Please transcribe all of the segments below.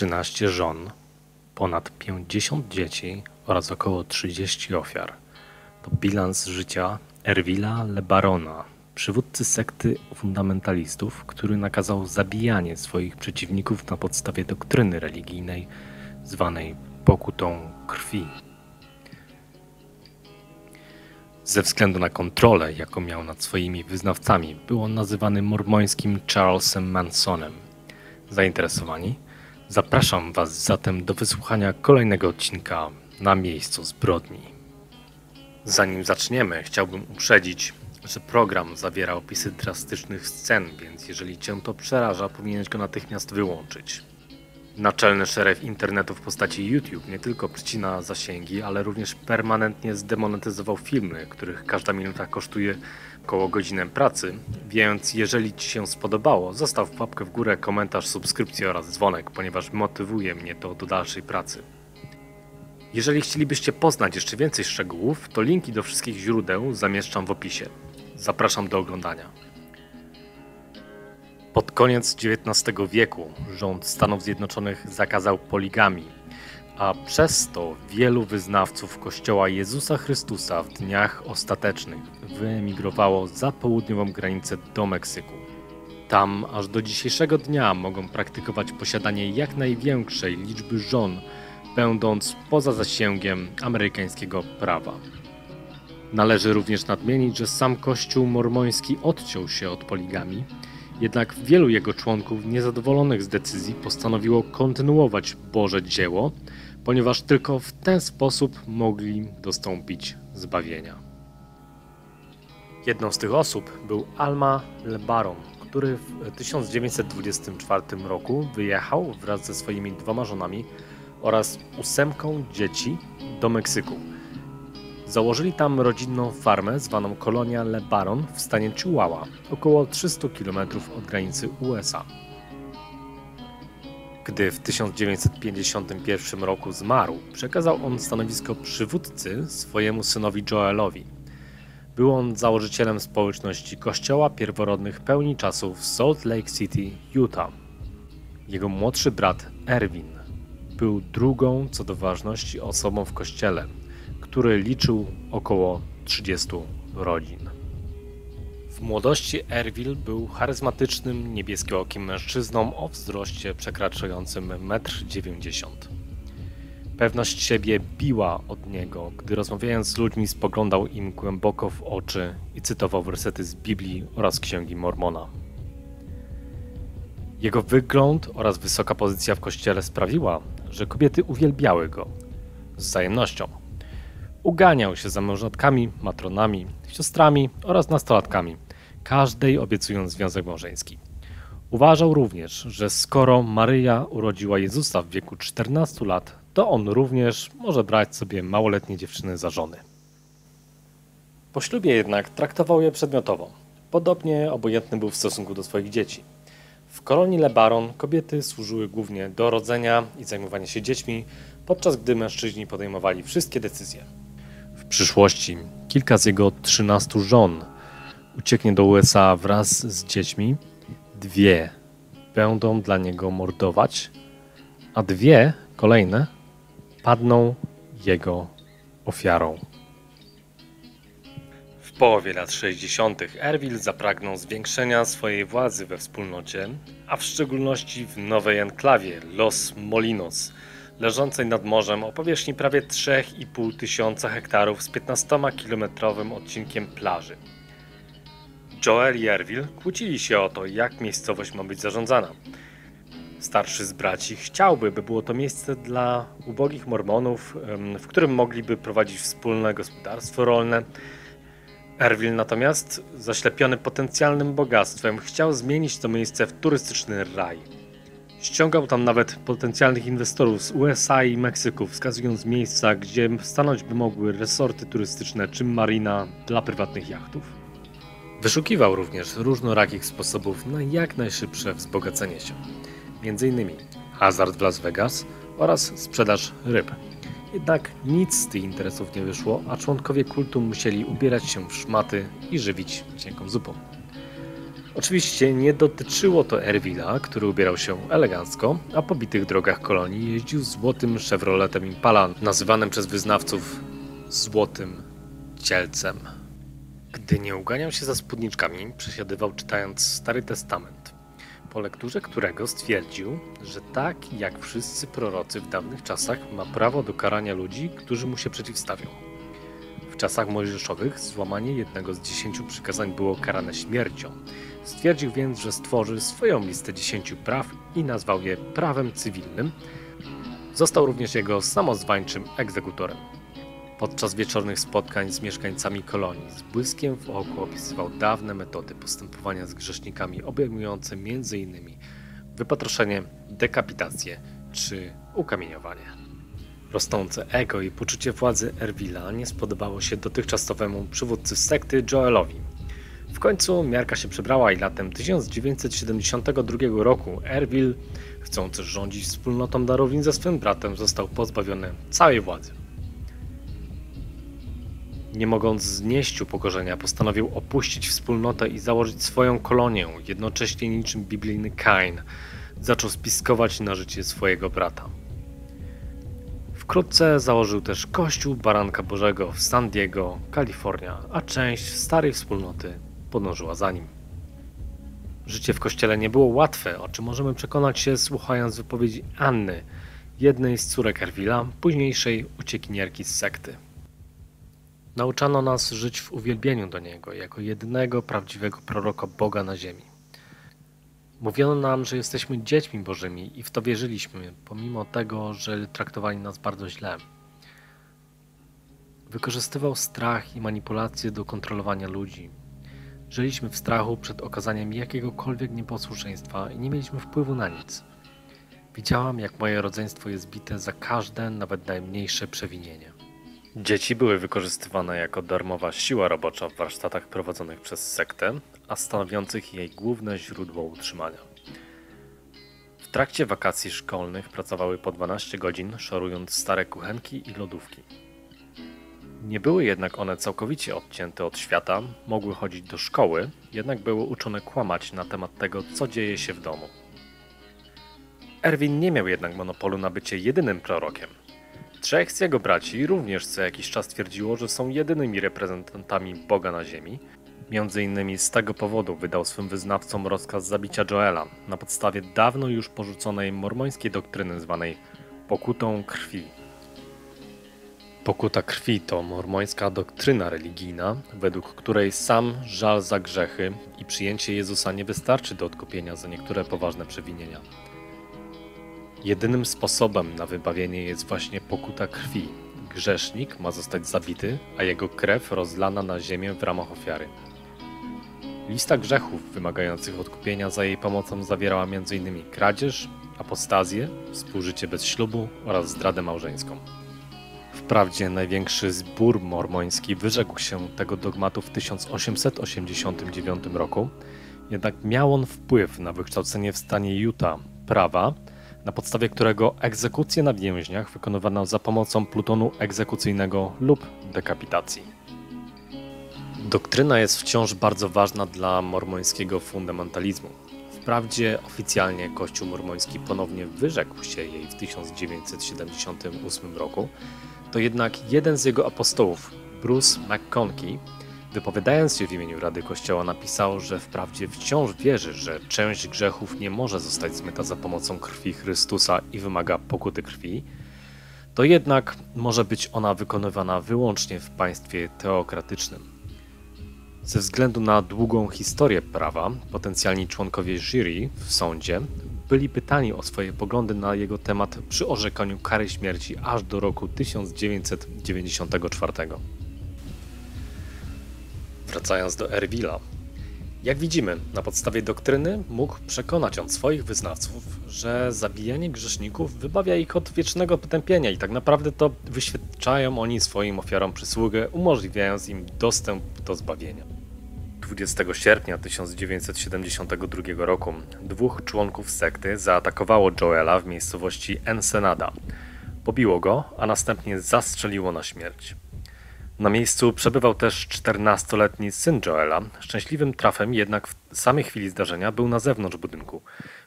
13 żon, ponad 50 dzieci oraz około 30 ofiar. To bilans życia Erwila Lebarona, przywódcy sekty fundamentalistów, który nakazał zabijanie swoich przeciwników na podstawie doktryny religijnej zwanej pokutą krwi. Ze względu na kontrolę, jaką miał nad swoimi wyznawcami, był on nazywany mormońskim Charlesem Mansonem. Zainteresowani? Zapraszam Was zatem do wysłuchania kolejnego odcinka na miejscu zbrodni. Zanim zaczniemy, chciałbym uprzedzić, że program zawiera opisy drastycznych scen, więc jeżeli Cię to przeraża, powinieneś go natychmiast wyłączyć. Naczelny szereg internetu w postaci YouTube nie tylko przycina zasięgi, ale również permanentnie zdemonetyzował filmy, których każda minuta kosztuje około godzinę pracy, więc jeżeli Ci się spodobało, zostaw łapkę w górę, komentarz, subskrypcję oraz dzwonek, ponieważ motywuje mnie to do dalszej pracy. Jeżeli chcielibyście poznać jeszcze więcej szczegółów, to linki do wszystkich źródeł zamieszczam w opisie. Zapraszam do oglądania. Pod koniec XIX wieku rząd Stanów Zjednoczonych zakazał poligami, a przez to wielu wyznawców Kościoła Jezusa Chrystusa w dniach ostatecznych wyemigrowało za południową granicę do Meksyku. Tam aż do dzisiejszego dnia mogą praktykować posiadanie jak największej liczby żon, będąc poza zasięgiem amerykańskiego prawa. Należy również nadmienić, że sam Kościół mormoński odciął się od poligami, jednak wielu jego członków niezadowolonych z decyzji postanowiło kontynuować Boże dzieło, ponieważ tylko w ten sposób mogli dostąpić zbawienia. Jedną z tych osób był Alma LeBaron, który w 1924 roku wyjechał wraz ze swoimi dwoma żonami oraz ósemką dzieci do Meksyku. Założyli tam rodzinną farmę zwaną Kolonia Le Baron w stanie Chihuahua, około 300 km od granicy USA. Gdy w 1951 roku zmarł, przekazał on stanowisko przywódcy swojemu synowi Joelowi. Był on założycielem społeczności Kościoła Pierworodnych Pełni Czasu w Salt Lake City, Utah. Jego młodszy brat Erwin był drugą co do ważności osobą w kościele, który liczył około 30 rodzin. W młodości Erwil był charyzmatycznym, niebieskookim mężczyzną o wzroście przekraczającym 1,90 m. Pewność siebie biła od niego, gdy rozmawiając z ludźmi spoglądał im głęboko w oczy i cytował wersety z Biblii oraz Księgi Mormona. Jego wygląd oraz wysoka pozycja w kościele sprawiła, że kobiety uwielbiały go z wzajemnością. Uganiał się za mężatkami, matronami, siostrami oraz nastolatkami, każdej obiecując związek małżeński. Uważał również, że skoro Maryja urodziła Jezusa w wieku 14 lat, to on również może brać sobie małoletnie dziewczyny za żony. Po ślubie jednak traktował je przedmiotowo. Podobnie obojętny był w stosunku do swoich dzieci. W kolonii Lebaron kobiety służyły głównie do rodzenia i zajmowania się dziećmi, podczas gdy mężczyźni podejmowali wszystkie decyzje. W przyszłości kilka z jego 13 żon ucieknie do USA wraz z dziećmi, dwie będą dla niego mordować, a dwie kolejne padną jego ofiarą. W połowie lat 60. Erwil zapragnął zwiększenia swojej władzy we wspólnocie, a w szczególności w nowej enklawie Los Molinos, leżącej nad morzem o powierzchni prawie 3,5 tysiąca hektarów z 15-kilometrowym odcinkiem plaży. Joel i Erwil kłócili się o to, jak miejscowość ma być zarządzana. Starszy z braci chciałby, by było to miejsce dla ubogich mormonów, w którym mogliby prowadzić wspólne gospodarstwo rolne. Erwil natomiast, zaślepiony potencjalnym bogactwem, chciał zmienić to miejsce w turystyczny raj. Ściągał tam nawet potencjalnych inwestorów z USA i Meksyku, wskazując miejsca, gdzie stanąć by mogły resorty turystyczne czy marina dla prywatnych jachtów. Wyszukiwał również różnorakich sposobów na jak najszybsze wzbogacenie się, m.in. hazard w Las Vegas oraz sprzedaż ryb. Jednak nic z tych interesów nie wyszło, a członkowie kultu musieli ubierać się w szmaty i żywić cienką zupą. Oczywiście nie dotyczyło to Erwila, który ubierał się elegancko, a po bitych drogach kolonii jeździł złotym Chevroletem Impala, nazywanym przez wyznawców złotym cielcem. Gdy nie uganiał się za spódniczkami, przesiadywał czytając Stary Testament, po lekturze którego stwierdził, że tak jak wszyscy prorocy w dawnych czasach ma prawo do karania ludzi, którzy mu się przeciwstawią. W czasach mojżeszowych złamanie jednego z dziesięciu przykazań było karane śmiercią. Stwierdził więc, że stworzy swoją listę dziesięciu praw i nazwał je prawem cywilnym. Został również jego samozwańczym egzekutorem. Podczas wieczornych spotkań z mieszkańcami kolonii z błyskiem w oku opisywał dawne metody postępowania z grzesznikami obejmujące m.in. wypatroszenie, dekapitację czy ukamieniowanie. Rosnące ego i poczucie władzy Erwila nie spodobało się dotychczasowemu przywódcy sekty Joelowi. W końcu miarka się przebrała i latem 1972 roku Erwil, chcący rządzić wspólnotą darowin ze swym bratem, został pozbawiony całej władzy. Nie mogąc znieść upokorzenia, postanowił opuścić wspólnotę i założyć swoją kolonię, jednocześnie niczym biblijny Kain. Zaczął spiskować na życie swojego brata. Wkrótce założył też Kościół Baranka Bożego w San Diego, Kalifornia, a część starej wspólnoty podążyła za nim. Życie w kościele nie było łatwe, o czym możemy przekonać się słuchając wypowiedzi Anny, jednej z córek Erwila, późniejszej uciekinierki z sekty. Nauczano nas żyć w uwielbieniu do Niego, jako jedynego prawdziwego proroka Boga na ziemi. Mówiono nam, że jesteśmy dziećmi Bożymi i w to wierzyliśmy, pomimo tego, że traktowali nas bardzo źle. Wykorzystywał strach i manipulacje do kontrolowania ludzi. Żyliśmy w strachu przed okazaniem jakiegokolwiek nieposłuszeństwa i nie mieliśmy wpływu na nic. Widziałam, jak moje rodzeństwo jest bite za każde, nawet najmniejsze przewinienie. Dzieci były wykorzystywane jako darmowa siła robocza w warsztatach prowadzonych przez sektę, a stanowiących jej główne źródło utrzymania. W trakcie wakacji szkolnych pracowały po 12 godzin, szorując stare kuchenki i lodówki. Nie były jednak one całkowicie odcięte od świata, mogły chodzić do szkoły, jednak były uczone kłamać na temat tego, co dzieje się w domu. Erwin nie miał jednak monopolu na bycie jedynym prorokiem. Trzech z jego braci również co jakiś czas twierdziło, że są jedynymi reprezentantami Boga na ziemi. Między innymi z tego powodu wydał swym wyznawcom rozkaz zabicia Joela na podstawie dawno już porzuconej mormońskiej doktryny zwanej pokutą krwi. Pokuta krwi to mormońska doktryna religijna, według której sam żal za grzechy i przyjęcie Jezusa nie wystarczy do odkupienia za niektóre poważne przewinienia. Jedynym sposobem na wybawienie jest właśnie pokuta krwi. Grzesznik ma zostać zabity, a jego krew rozlana na ziemię w ramach ofiary. Lista grzechów wymagających odkupienia za jej pomocą zawierała m.in. kradzież, apostazję, współżycie bez ślubu oraz zdradę małżeńską. Wprawdzie największy zbór mormoński wyrzekł się tego dogmatu w 1889 roku, jednak miał on wpływ na wykształcenie w stanie Utah prawa, na podstawie którego egzekucje na więźniach wykonywano za pomocą plutonu egzekucyjnego lub dekapitacji. Doktryna jest wciąż bardzo ważna dla mormońskiego fundamentalizmu. Wprawdzie oficjalnie Kościół mormoński ponownie wyrzekł się jej w 1978 roku, to jednak jeden z jego apostołów, Bruce McConkie, Wypowiadając się w imieniu Rady Kościoła, napisał, że wprawdzie wciąż wierzy, że część grzechów nie może zostać zmyta za pomocą krwi Chrystusa i wymaga pokuty krwi, to jednak może być ona wykonywana wyłącznie w państwie teokratycznym. Ze względu na długą historię prawa, potencjalni członkowie jury w sądzie byli pytani o swoje poglądy na jego temat przy orzekaniu kary śmierci aż do roku 1994. Wracając do Erwila. Jak widzimy, na podstawie doktryny mógł przekonać on swoich wyznawców, że zabijanie grzeszników wybawia ich od wiecznego potępienia i tak naprawdę to wyświadczają oni swoim ofiarom przysługę, umożliwiając im dostęp do zbawienia. 20 sierpnia 1972 roku dwóch członków sekty zaatakowało Joela w miejscowości Ensenada. Pobiło go, a następnie zastrzeliło na śmierć. Na miejscu przebywał też 14-letni syn Joela. Szczęśliwym trafem jednak w samej chwili zdarzenia był na zewnątrz budynku.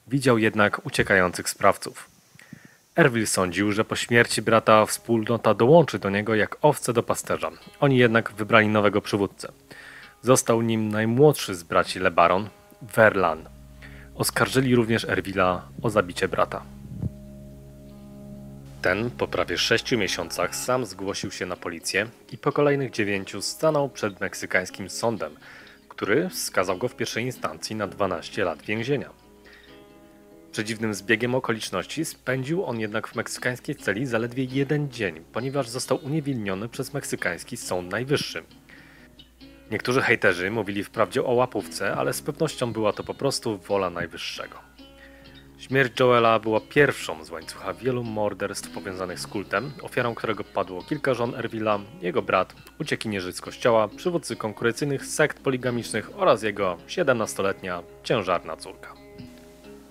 Widział jednak uciekających sprawców. Erwil sądził, że po śmierci brata wspólnota dołączy do niego jak owce do pasterza. Oni jednak wybrali nowego przywódcę. Został nim najmłodszy z braci Lebaron, Verlan. Oskarżyli również Erwila o zabicie brata. Ten po prawie sześciu miesiącach sam zgłosił się na policję i po kolejnych dziewięciu stanął przed meksykańskim sądem, który skazał go w pierwszej instancji na 12 lat więzienia. Przedziwnym zbiegiem okoliczności spędził on jednak w meksykańskiej celi zaledwie jeden dzień, ponieważ został uniewinniony przez meksykański Sąd Najwyższy. Niektórzy hejterzy mówili wprawdzie o łapówce, ale z pewnością była to po prostu wola Najwyższego. Śmierć Joela była pierwszą z łańcucha wielu morderstw powiązanych z kultem, ofiarą którego padło kilka żon Erwila, jego brat, uciekinierzy z kościoła, przywódcy konkurencyjnych sekt poligamicznych oraz jego 17-letnia ciężarna córka.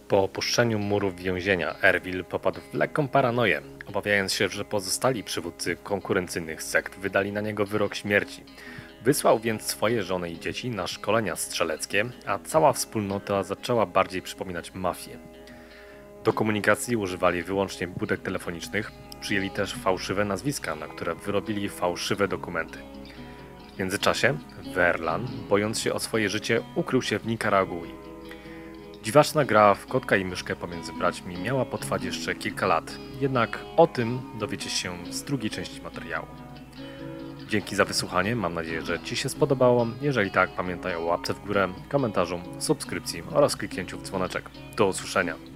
Po opuszczeniu murów więzienia Erwil popadł w lekką paranoję, obawiając się, że pozostali przywódcy konkurencyjnych sekt wydali na niego wyrok śmierci. Wysłał więc swoje żony i dzieci na szkolenia strzeleckie, a cała wspólnota zaczęła bardziej przypominać mafię. Do komunikacji używali wyłącznie budek telefonicznych, przyjęli też fałszywe nazwiska, na które wyrobili fałszywe dokumenty. W międzyczasie Verlan, bojąc się o swoje życie, ukrył się w Nikaragui. Dziwaczna gra w kotka i myszkę pomiędzy braćmi miała potrwać jeszcze kilka lat, jednak o tym dowiecie się z drugiej części materiału. Dzięki za wysłuchanie, mam nadzieję, że Ci się spodobało. Jeżeli tak, pamiętaj o łapce w górę, komentarzu, subskrypcji oraz kliknięciu w dzwoneczek. Do usłyszenia.